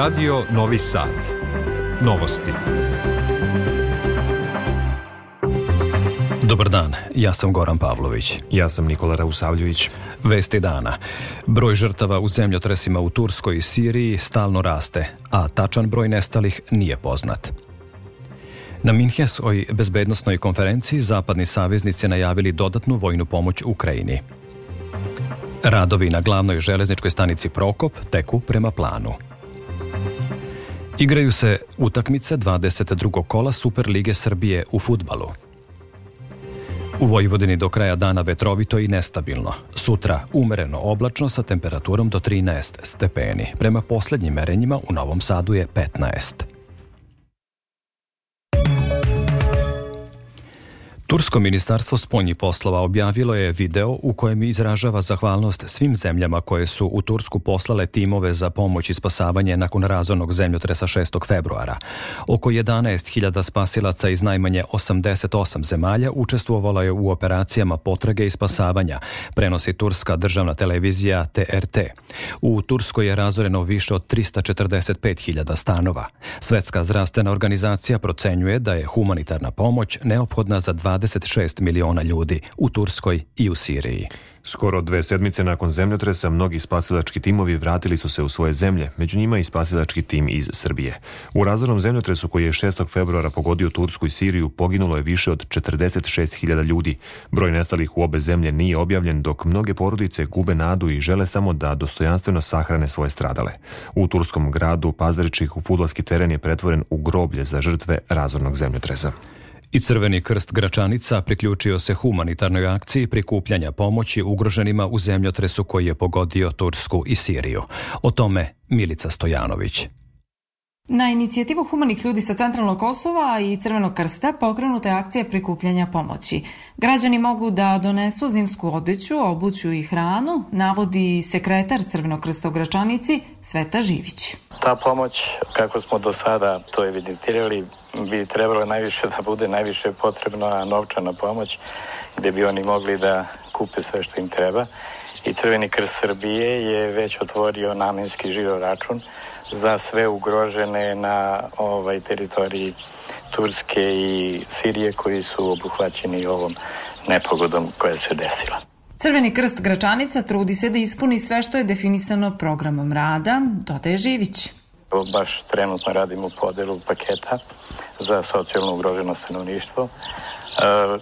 Radio Novi Sad. Novosti. Dobar dan, ja sam Goran Pavlović. Ja sam Nikola Rausavljević. Vesti dana. Broj žrtava u zemljotresima u Turskoj i Siriji stalno raste, a tačan broj nestalih nije poznat. Na Minhesoj bezbednostnoj konferenciji zapadni saveznici najavili dodatnu vojnu pomoć Ukrajini. Radovi na glavnoj železničkoj stanici Prokop teku prema planu. Igraju se utakmice 22. kola Superlige Srbije u futbalu. U Vojvodini do kraja dana vetrovito i nestabilno. Sutra umereno oblačno sa temperaturom do 13 stepeni. Prema poslednjim merenjima u Novom Sadu je 15. Tursko ministarstvo spoljnih poslova objavilo je video u kojem izražava zahvalnost svim zemljama koje su u Tursku poslale timove za pomoć i spasavanje nakon razornog zemljotresa 6. februara. Oko 11.000 spasilaca iz najmanje 88 zemalja učestvovalo je u operacijama potrage i spasavanja, prenosi turska državna televizija TRT. U Turskoj je razoreno više od 345.000 stanova. Svetska zdravstvena organizacija procenjuje da je humanitarna pomoć neophodna za 20 26 miliona ljudi u Turskoj i u Siriji. Skoro dve sedmice nakon zemljotresa mnogi spasilački timovi vratili su se u svoje zemlje, među njima i spasilački tim iz Srbije. U razornom zemljotresu koji je 6. februara pogodio Tursku i Siriju poginulo je više od 46.000 ljudi. Broj nestalih u obe zemlje nije objavljen, dok mnoge porodice gube nadu i žele samo da dostojanstveno sahrane svoje stradale. U turskom gradu Pazaričih u futbolski teren je pretvoren u groblje za žrtve razornog zemljotresa. I Crveni krst Gračanica priključio se humanitarnoj akciji prikupljanja pomoći ugroženima u zemljotresu koji je pogodio Tursku i Siriju. O tome Milica Stojanović. Na inicijativu humanih ljudi sa centralnog Kosova i Crvenog krsta pokrenuta je akcija prikupljanja pomoći. Građani mogu da donesu zimsku odeću, obuću i hranu, navodi sekretar Crvenog krsta u Gračanici Sveta Živić. Ta pomoć, kako smo do sada to evidentirali, bi trebalo najviše da bude najviše potrebna novčana pomoć gde bi oni mogli da kupe sve što im treba i Crveni krst Srbije je već otvorio namenski žiro račun za sve ugrožene na ovaj teritoriji Turske i Sirije koji su obuhvaćeni ovom nepogodom koja se desila. Crveni krst Gračanica trudi se da ispuni sve što je definisano programom rada, dodaje Živić. Baš trenutno radimo podelu paketa za socijalno ugroženo stanovništvo. E,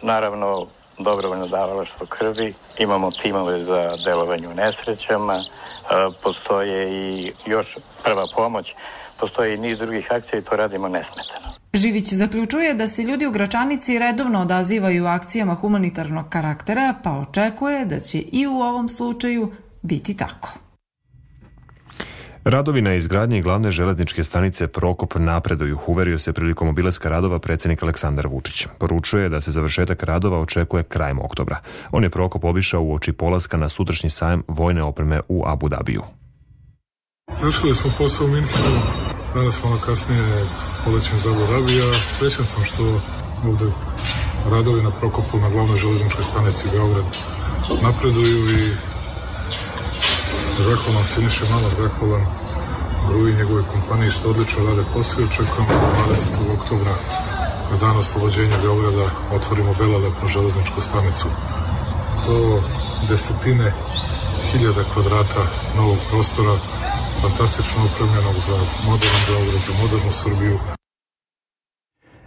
naravno, dobrovoljno davalaštvo krvi, imamo timove za delovanje u nesrećama, e, postoje i još prva pomoć, postoje i niz drugih akcija i to radimo nesmetano. Živić zaključuje da se ljudi u Gračanici redovno odazivaju akcijama humanitarnog karaktera, pa očekuje da će i u ovom slučaju biti tako. Radovi na izgradnji glavne železničke stanice Prokop napreduju, uverio se prilikom obilaska radova predsednik Aleksandar Vučić. Poručuje da se završetak radova očekuje krajem oktobra. On je Prokop obišao u oči polaska na sutrašnji sajem vojne opreme u Abu Dabiju. Završili smo posao u Minhenu, danas malo kasnije polećem za Abu Dabija. Srećan sam što ovde radovi na Prokopu na glavnoj železničkoj stanici Beograd napreduju i zahvalan Siniše Malak, zahvalan Gruji njegove kompanije što odlično rade posao i očekujemo da 20. oktobra na dan oslobođenja Beograda otvorimo velelepnu železničku stanicu. To desetine hiljada kvadrata novog prostora, fantastično opremljenog za modern Beograd, za modernu Srbiju.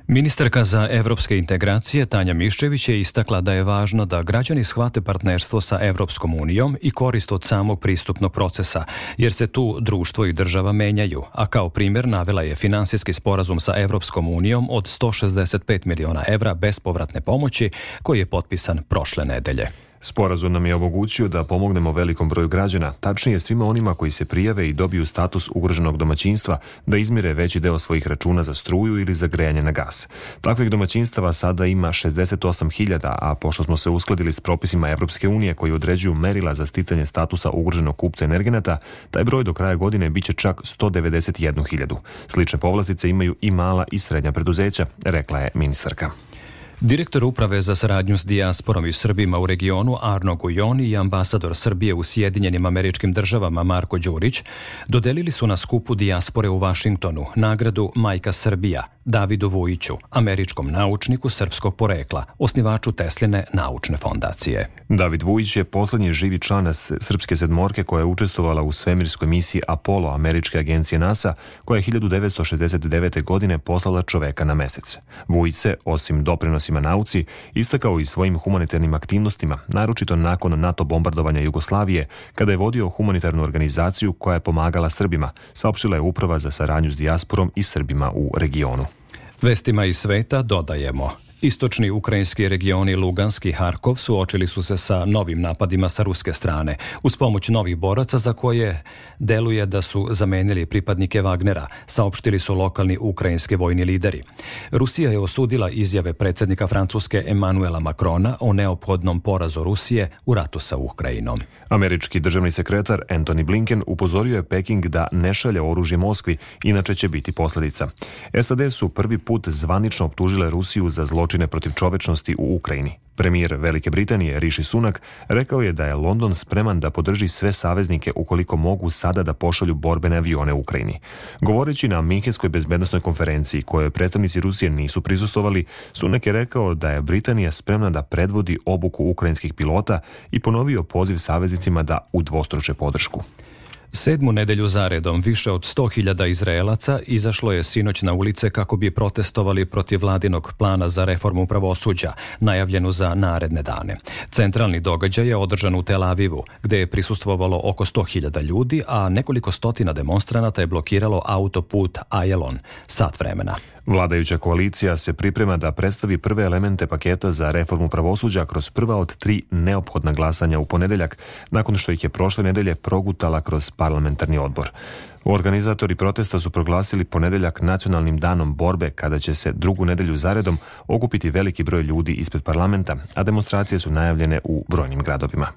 Ministarka za evropske integracije Tanja Miščević je istakla da je važno da građani shvate partnerstvo sa Evropskom unijom i korist od samog pristupnog procesa, jer se tu društvo i država menjaju, a kao primjer navela je finansijski sporazum sa Evropskom unijom od 165 miliona evra bespovratne pomoći koji je potpisan prošle nedelje. Sporazum nam je omogućio da pomognemo velikom broju građana, tačnije svima onima koji se prijave i dobiju status ugroženog domaćinstva, da izmire veći deo svojih računa za struju ili za grejanje na gas. Takvih domaćinstava sada ima 68.000, a pošto smo se uskladili s propisima Evropske unije koji određuju merila za sticanje statusa ugroženog kupca energenata, taj broj do kraja godine biće čak 191.000. Slične povlastice imaju i mala i srednja preduzeća, rekla je ministarka. Direktor Uprave za saradnju s dijasporom i Srbima u regionu Arno Gujoni i ambasador Srbije u Sjedinjenim američkim državama Marko Đurić dodelili su na skupu dijaspore u Vašingtonu nagradu Majka Srbija Davidu Vujiću, američkom naučniku srpskog porekla, osnivaču Tesline naučne fondacije. David Vujić je poslednji živi član srpske sedmorke koja je učestvovala u svemirskoj misiji Apollo američke agencije NASA, koja je 1969. godine poslala čoveka na mesec. Vujić se, osim doprinosima nauci, istakao i svojim humanitarnim aktivnostima, naročito nakon NATO bombardovanja Jugoslavije, kada je vodio humanitarnu organizaciju koja je pomagala Srbima, saopštila je Uprava za saradnju s dijasporom i Srbima u regionu. Vestima iz sveta dodajemo. Istočni ukrajinski regioni Luganski i Harkov suočili su se sa novim napadima sa ruske strane uz pomoć novih boraca za koje deluje da su zamenili pripadnike Wagnera, saopštili su lokalni ukrajinski vojni lideri. Rusija je osudila izjave predsednika Francuske Emanuela Macrona o neophodnom porazu Rusije u ratu sa Ukrajinom. Američki državni sekretar Anthony Blinken upozorio je Peking da ne šalje oružje Moskvi, inače će biti posledica. SAD su prvi put zvanično optužile Rusiju za zločine protiv čovečnosti u Ukrajini. Premijer Velike Britanije Rishi Sunak rekao je da je London spreman da podrži sve saveznike ukoliko mogu sada da pošalju borbene avione u Ukrajini. Govoreći na Minhenskoj bezbednostnoj konferenciji kojoj predstavnici Rusije nisu prisustovali, Sunak je rekao da je Britanija spremna da predvodi obuku ukrajinskih pilota i ponovio poziv saveznicima da udvostruče podršku. Sedmu nedelju zaredom više od 100.000 Izraelaca izašlo je sinoć na ulice kako bi protestovali protiv vladinog plana za reformu pravosuđa, najavljenu za naredne dane. Centralni događaj je održan u Tel Avivu, gde je prisustvovalo oko 100.000 ljudi, a nekoliko stotina demonstranata je blokiralo autoput Ajelon, sat vremena. Vladajuća koalicija se priprema da predstavi prve elemente paketa za reformu pravosuđa kroz prva od tri neophodna glasanja u ponedeljak, nakon što ih je prošle nedelje progutala kroz parlamentarni odbor. Organizatori protesta su proglasili ponedeljak nacionalnim danom borbe kada će se drugu nedelju zaredom okupiti veliki broj ljudi ispred parlamenta, a demonstracije su najavljene u brojnim gradovima.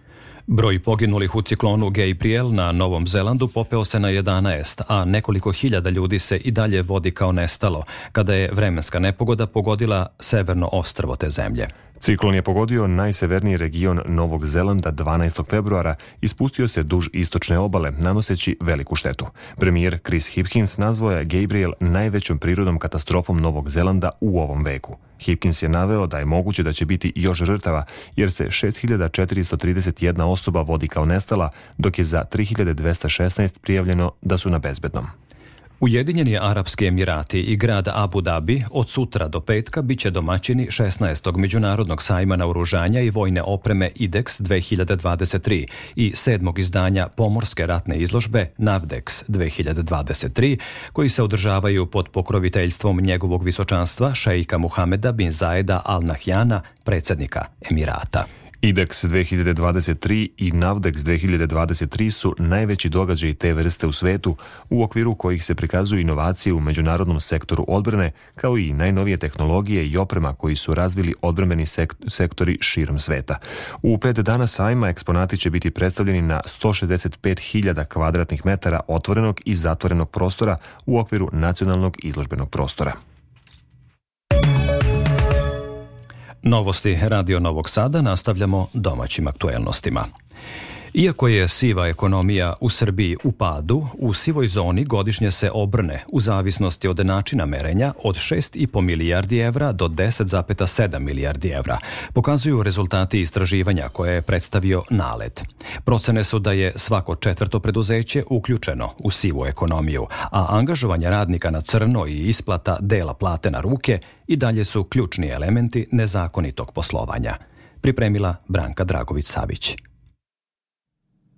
Broj poginulih u ciklonu Gabriel na Novom Zelandu popeo se na 11, a nekoliko hiljada ljudi se i dalje vodi kao nestalo, kada je vremenska nepogoda pogodila severno ostrvo te zemlje. Ciklon je pogodio najseverniji region Novog Zelanda 12. februara i spustio se duž istočne obale, nanoseći veliku štetu. Premijer Chris Hipkins nazvao je Gabriel najvećom prirodnom katastrofom Novog Zelanda u ovom veku. Hipkins je naveo da je moguće da će biti još žrtava, jer se 6431 osoba vodi kao nestala, dok je za 3216 prijavljeno da su na bezbednom. Ujedinjeni Arapski Emirati i grad Abu Dhabi od sutra do petka biće domaćini 16. Međunarodnog sajma naoružanja i vojne opreme IDEX 2023 i sedmog izdanja pomorske ratne izložbe NAVDEX 2023, koji se održavaju pod pokroviteljstvom njegovog visočanstva šejka Muhameda bin Zaeda Al Nahyana, predsednika Emirata. IDEX 2023 i NAVDEX 2023 su najveći događaj te vrste u svetu u okviru kojih se prikazuju inovacije u međunarodnom sektoru odbrane kao i najnovije tehnologije i oprema koji su razvili odbrambeni sektori širom sveta. U pet dana sajma eksponati će biti predstavljeni na 165.000 kvadratnih metara otvorenog i zatvorenog prostora u okviru nacionalnog izložbenog prostora. Novosti Radio Novog Sada nastavljamo domaćim aktuelnostima. Iako je siva ekonomija u Srbiji u padu, u sivoj zoni godišnje se obrne u zavisnosti od načina merenja od 6,5 milijardi evra do 10,7 milijardi evra, pokazuju rezultati istraživanja koje je predstavio NALED. Procene su da je svako četvrto preduzeće uključeno u sivu ekonomiju, a angažovanje radnika na crno i isplata dela plate na ruke i dalje su ključni elementi nezakonitog poslovanja. Pripremila Branka Dragović-Savić.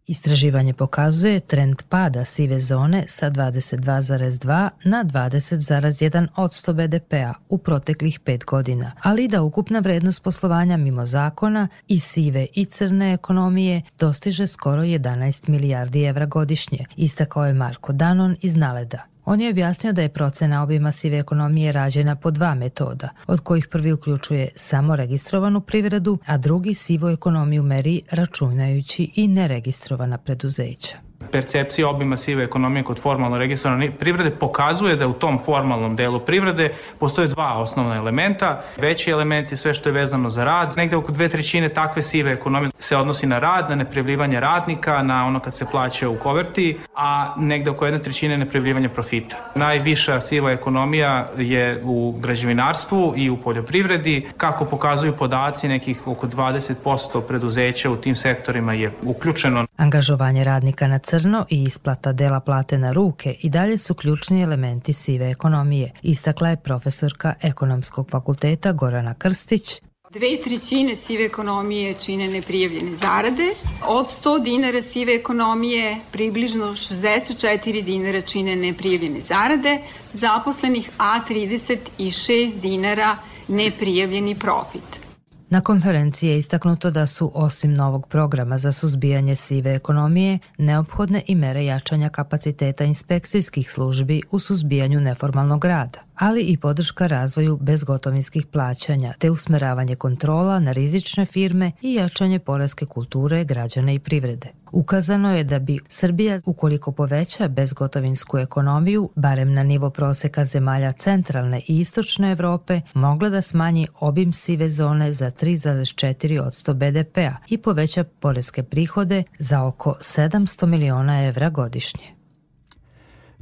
Istraživanje pokazuje trend pada sive zone sa 22,2 na 20,1 od 100 BDP-a u proteklih pet godina, ali i da ukupna vrednost poslovanja mimo zakona i sive i crne ekonomije dostiže skoro 11 milijardi evra godišnje, istakao je Marko Danon iz Naleda. On je objasnio da je procena obima sive ekonomije rađena po dva metoda, od kojih prvi uključuje samo registrovanu privredu, a drugi sivu ekonomiju meri računajući i neregistrovana preduzeća. Percepcija obima sive ekonomije kod formalno registrovane privrede pokazuje da u tom formalnom delu privrede postoje dva osnovna elementa. Veći element je sve što je vezano za rad. Negde oko dve trećine takve sive ekonomije se odnosi na rad, na neprijavljivanje radnika, na ono kad se plaća u koverti, a negde oko jedne trećine neprijavljivanje profita. Najviša siva ekonomija je u građevinarstvu i u poljoprivredi. Kako pokazuju podaci, nekih oko 20% preduzeća u tim sektorima je uključeno. Angažovanje radnika na crno i isplata dela plate na ruke i dalje su ključni elementi sive ekonomije, istakla je profesorka Ekonomskog fakulteta Gorana Krstić, Dve trećine sive ekonomije čine neprijavljene zarade. Od 100 dinara sive ekonomije približno 64 dinara čine neprijavljene zarade zaposlenih, a 36 dinara neprijavljeni profit. Na konferenciji je istaknuto da su osim novog programa za suzbijanje sive ekonomije neophodne i mere jačanja kapaciteta inspekcijskih službi u suzbijanju neformalnog rada, ali i podrška razvoju bezgotovinskih plaćanja te usmeravanje kontrola na rizične firme i jačanje poreske kulture građana i privrede. Ukazano je da bi Srbija, ukoliko poveća bezgotovinsku ekonomiju, barem na nivo proseka zemalja centralne i istočne Evrope, mogla da smanji obim sive zone za 3,4 od 100 BDP-a i poveća poreske prihode za oko 700 miliona evra godišnje.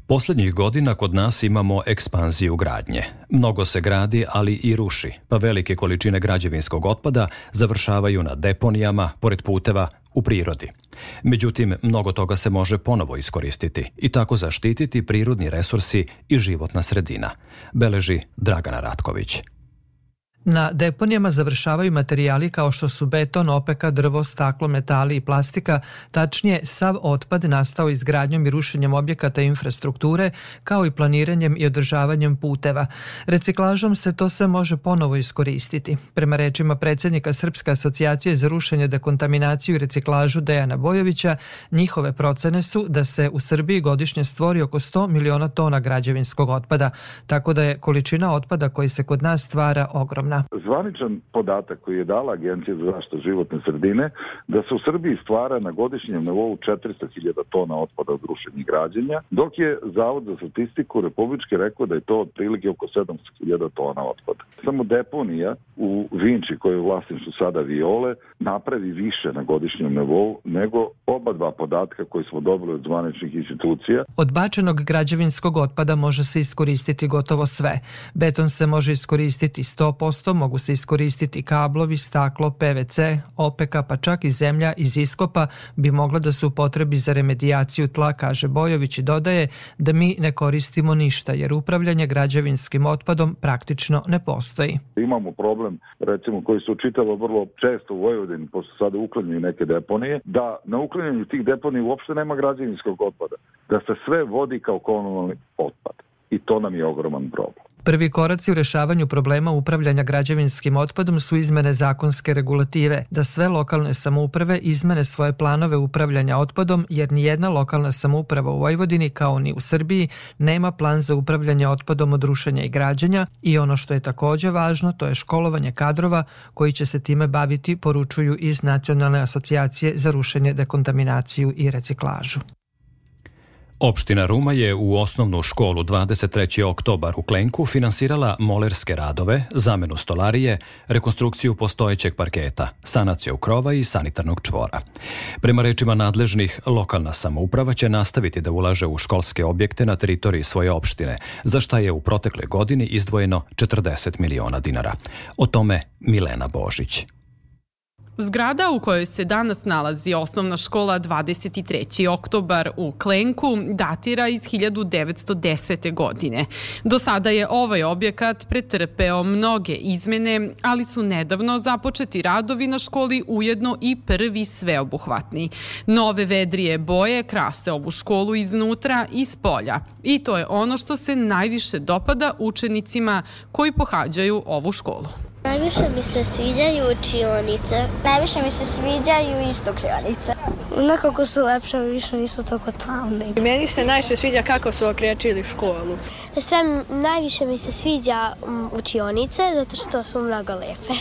Poslednjih godina kod nas imamo ekspanziju gradnje. Mnogo se gradi, ali i ruši, pa velike količine građevinskog otpada završavaju na deponijama, pored puteva, u prirodi. Međutim, mnogo toga se može ponovo iskoristiti i tako zaštititi prirodni resursi i životna sredina, beleži Dragana Ratković. Na deponijama završavaju materijali kao što su beton, opeka, drvo, staklo, metali i plastika, tačnije sav otpad nastao izgradnjom i rušenjem objekata i infrastrukture, kao i planiranjem i održavanjem puteva. Reciklažom se to sve može ponovo iskoristiti. Prema rečima predsednika Srpske asocijacije za rušenje, dekontaminaciju i reciklažu Dejana Bojovića, njihove procene su da se u Srbiji godišnje stvori oko 100 miliona tona građevinskog otpada, tako da je količina otpada koji se kod nas stvara ogromna godina. Zvaničan podatak koji je dala Agencija za zaštitu životne sredine da se u Srbiji stvara na godišnjem nivou 400.000 tona otpada od rušenja građenja, dok je Zavod za statistiku Republičke rekao da je to otprilike oko 700.000 tona otpada. Samo deponija u Vinči koja je u vlasništvu sada Viole napravi više na godišnjem nivou nego oba dva podatka koji smo dobili od zvaničnih institucija. Od bačenog građevinskog otpada može se iskoristiti gotovo sve. Beton se može iskoristiti 100%, Prosto mogu se iskoristiti kablovi, staklo, PVC, opeka pa čak i zemlja iz iskopa bi mogla da se upotrebi za remedijaciju tla, kaže Bojović i dodaje da mi ne koristimo ništa jer upravljanje građevinskim otpadom praktično ne postoji. Imamo problem recimo koji se učitava vrlo često u Vojvodini, pošto sada uklanjaju neke deponije, da na uklanjanju tih deponija uopšte nema građevinskog otpada, da se sve vodi kao komunalni otpad i to nam je ogroman problem. Prvi koraci u rešavanju problema upravljanja građevinskim otpadom su izmene zakonske regulative, da sve lokalne samouprave izmene svoje planove upravljanja otpadom, jer ni jedna lokalna samouprava u Vojvodini, kao ni u Srbiji, nema plan za upravljanje otpadom od rušenja i građenja i ono što je takođe važno, to je školovanje kadrova koji će se time baviti, poručuju iz Nacionalne asocijacije za rušenje, dekontaminaciju i reciklažu. Opština Ruma je u osnovnu školu 23. oktobar u Klenku finansirala molerske radove, zamenu stolarije, rekonstrukciju postojećeg parketa, sanaciju krova i sanitarnog čvora. Prema rečima nadležnih, lokalna samouprava će nastaviti da ulaže u školske objekte na teritoriji svoje opštine, za šta je u protekle godini izdvojeno 40 miliona dinara. O tome Milena Božić. Zgrada u kojoj se danas nalazi osnovna škola 23. oktobar u Klenku datira iz 1910. godine. Do sada je ovaj objekat pretrpeo mnoge izmene, ali su nedavno započeti radovi na školi ujedno i prvi sveobuhvatni. Nove vedrije boje krase ovu školu iznutra i s polja i to je ono što se najviše dopada učenicima koji pohađaju ovu školu. Najviše mi se sviđaju učionice. Najviše mi se sviđaju istokljionice. Nekako su lepše, više nisu tako tamne. Meni se najviše sviđa kako su okrečili školu. Sve najviše mi se sviđa mm, učionice zato što su mnogo lepe.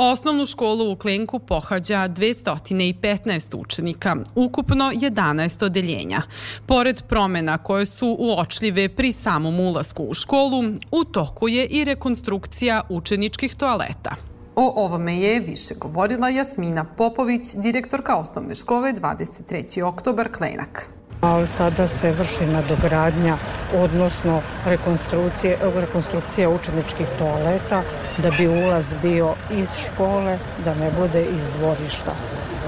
Osnovnu školu u Klenku pohađa 215 učenika, ukupno 11 odeljenja. Pored promena koje su uočljive pri samom ulasku u školu, u toku je i rekonstrukcija učeničkih toaleta. O ovome je više govorila Jasmina Popović, direktorka osnovne škole 23. oktobar Klenak. A sada se vrši nadogradnja, odnosno rekonstrukcija, učeničkih toaleta da bi ulaz bio iz škole, da ne bude iz dvorišta.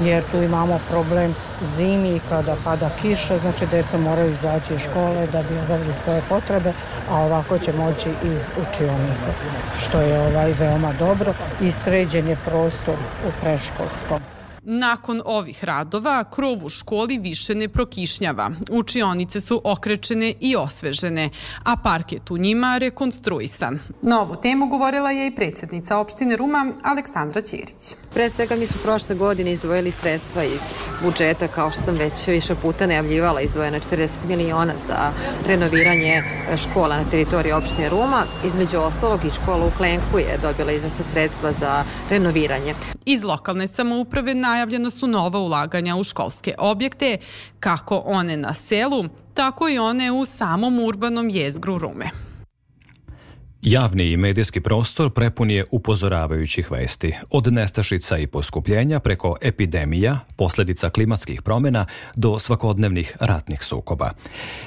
Jer tu imamo problem zimi kada pada kiša, znači deca moraju izaći iz škole da bi obavili svoje potrebe, a ovako će moći iz učionice, što je ovaj veoma dobro i sređen je prostor u preškolskom. Nakon ovih radova, krov u školi više ne prokišnjava. Učionice su okrečene i osvežene, a parket u njima rekonstruisan. Na ovu temu govorila je i predsednica opštine Ruma, Aleksandra Ćirić. Pre svega mi smo prošle godine izdvojili sredstva iz budžeta, kao što sam već više puta najavljivala, izdvojena 40 miliona za renoviranje škola na teritoriji opštine Ruma. Između ostalog i škola u Klenku je dobila iznose sredstva za renoviranje. Iz lokalne samouprave najavljena su nova ulaganja u školske objekte, kako one na selu, tako i one u samom urbanom jezgru Rume. Javni i medijski prostor prepun je upozoravajućih vesti, od nestašica i poskupljenja preko epidemija, posledica klimatskih promena do svakodnevnih ratnih sukoba.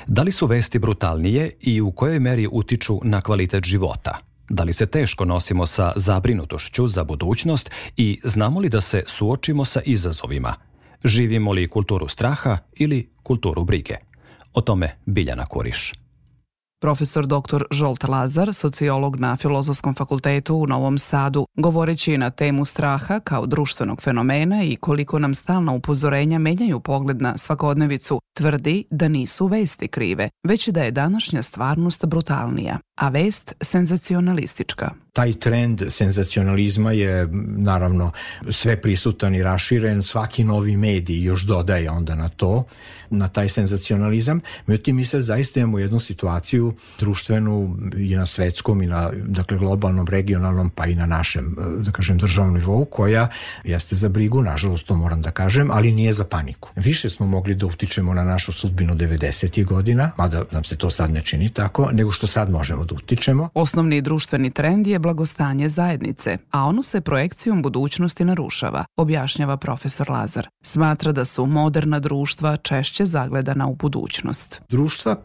Da li su vesti brutalnije i u kojoj meri utiču na kvalitet života? Da li se teško nosimo sa zabrinutošću za budućnost i znamo li da se suočimo sa izazovima? Živimo li kulturu straha ili kulturu brige? O tome Biljana Kuriš. Profesor dr. Žolt Lazar, sociolog na Filozofskom fakultetu u Novom Sadu, govoreći na temu straha kao društvenog fenomena i koliko nam stalna upozorenja menjaju pogled na svakodnevicu, tvrdi da nisu vesti krive, već da je današnja stvarnost brutalnija, a vest senzacionalistička. Taj trend senzacionalizma je naravno sve prisutan i raširen, svaki novi medij još dodaje onda na to, na taj senzacionalizam. Međutim, mi sad zaista imamo jednu situaciju društvenu i na svetskom i na dakle, globalnom, regionalnom, pa i na našem, da kažem, državnom nivou, koja jeste za brigu, nažalost to moram da kažem, ali nije za paniku. Više smo mogli da utičemo na našu sudbinu 90. godina, mada nam se to sad ne čini tako, nego što sad možemo da utičemo. Osnovni društveni trend je blagostanje zajednice, a ono se projekcijom budućnosti narušava, objašnjava profesor Lazar. Smatra da su moderna društva češće zagledana u budućnost. Društva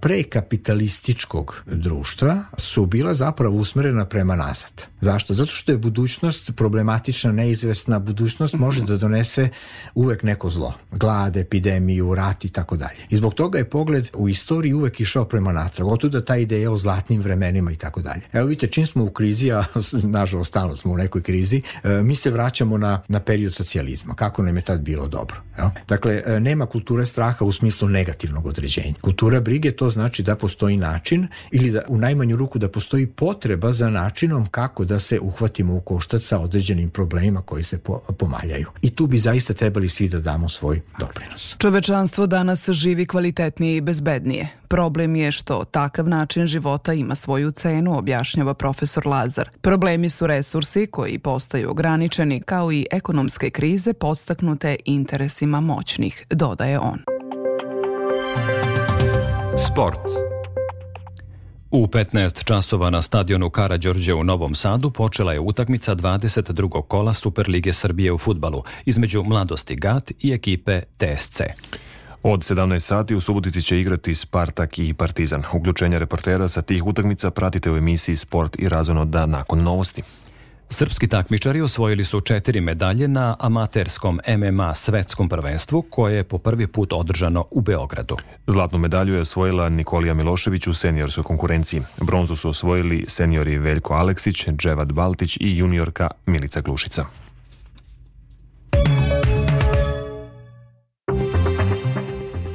prekapitalističkog društva su bila zapravo usmerena prema nazad. Zašto? Zato što je budućnost problematična, neizvesna. Budućnost može da donese uvek neko zlo. Glad, epidemiju, rat i tako dalje. I zbog toga je pogled u istoriji uvek išao prema natrag. Otuda ta ideja o zlatnim vremenima i tako dalje. Evo vidite, čim smo u krizi, a nažalost stalno smo u nekoj krizi, e, mi se vraćamo na, na period socijalizma. Kako nam je tad bilo dobro. Jel? Dakle, e, nema kulture straha u smislu negativnog određenja. Kultura brige to znači da postoji način ili da u najmanju ruku da postoji potreba za načinom kako da se uhvatimo u koštac sa određenim problemima koji se po, pomaljaju. I tu bi zaista trebali svi da damo svoj doprinos. Čovečanstvo danas živi kvalitetnije i bezbednije. Problem je što takav način života ima svoju cenu, objašnjava profesor Lazar. Problemi su resursi koji postaju ograničeni, kao i ekonomske krize podstaknute interesima moćnih, dodaje on. Sport. U 15 časova na stadionu Karađorđe u Novom Sadu počela je utakmica 22. kola Superlige Srbije u futbalu između Mladosti GAT i ekipe TSC. Od 17 sati u Subotici će igrati Spartak i Partizan. Uključenja reportera sa tih utakmica pratite u emisiji Sport i razvojno da nakon novosti. Srpski takmičari osvojili su četiri medalje na amaterskom MMA svetskom prvenstvu koje je po prvi put održano u Beogradu. Zlatnu medalju je osvojila Nikolija Milošević u seniorskoj konkurenciji. Bronzu su osvojili seniori Veljko Aleksić, Dževad Baltić i juniorka Milica Glušica.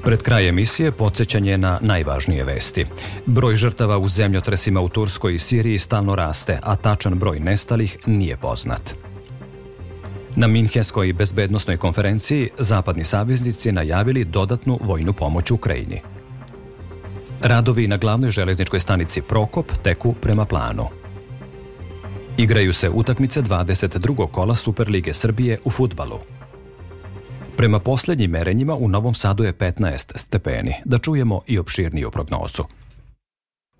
Pred kraj emisije podsjećanje na najvažnije vesti. Broj žrtava u zemljotresima u Turskoj i Siriji stalno raste, a tačan broj nestalih nije poznat. Na Minhenskoj bezbednostnoj konferenciji zapadni saveznici najavili dodatnu vojnu pomoć Ukrajini. Radovi na glavnoj železničkoj stanici Prokop teku prema planu. Igraju se utakmice 22. kola Superlige Srbije u futbalu. Prema poslednjim merenjima u Novom Sadu je 15 stepeni. Da čujemo i opširniju prognozu.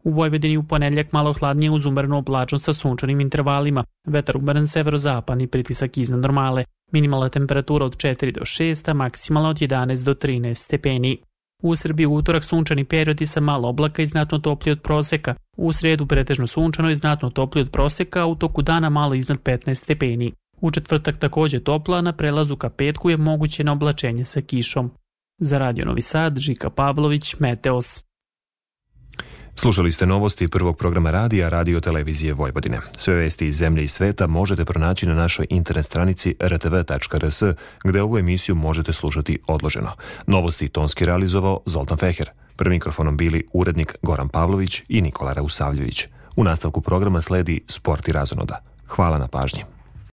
U Vojvodini u ponedljak malo hladnije uz umernu oblačnost sa sunčanim intervalima, vetar umeren severozapadni pritisak iznad normale, minimalna temperatura od 4 do 6, a maksimalna od 11 do 13 stepeni. U Srbiji utorak sunčani periodi sa malo oblaka i znatno topliji od proseka, u sredu pretežno sunčano i znatno topliji od proseka, a u toku dana malo iznad 15 stepeni. U četvrtak takođe topla, na prelazu ka petku je moguće na oblačenje sa kišom. Za Radio Novi Sad, Žika Pavlović, Meteos. Slušali ste novosti prvog programa radija Radio Televizije Vojvodine. Sve vesti iz zemlje i sveta možete pronaći na našoj internet stranici rtv.rs, gde ovu emisiju možete slušati odloženo. Novosti tonski realizovao Zoltan Feher. Pred mikrofonom bili urednik Goran Pavlović i Nikola Rausavljević. U nastavku programa sledi Sport i razonoda. Hvala na pažnji.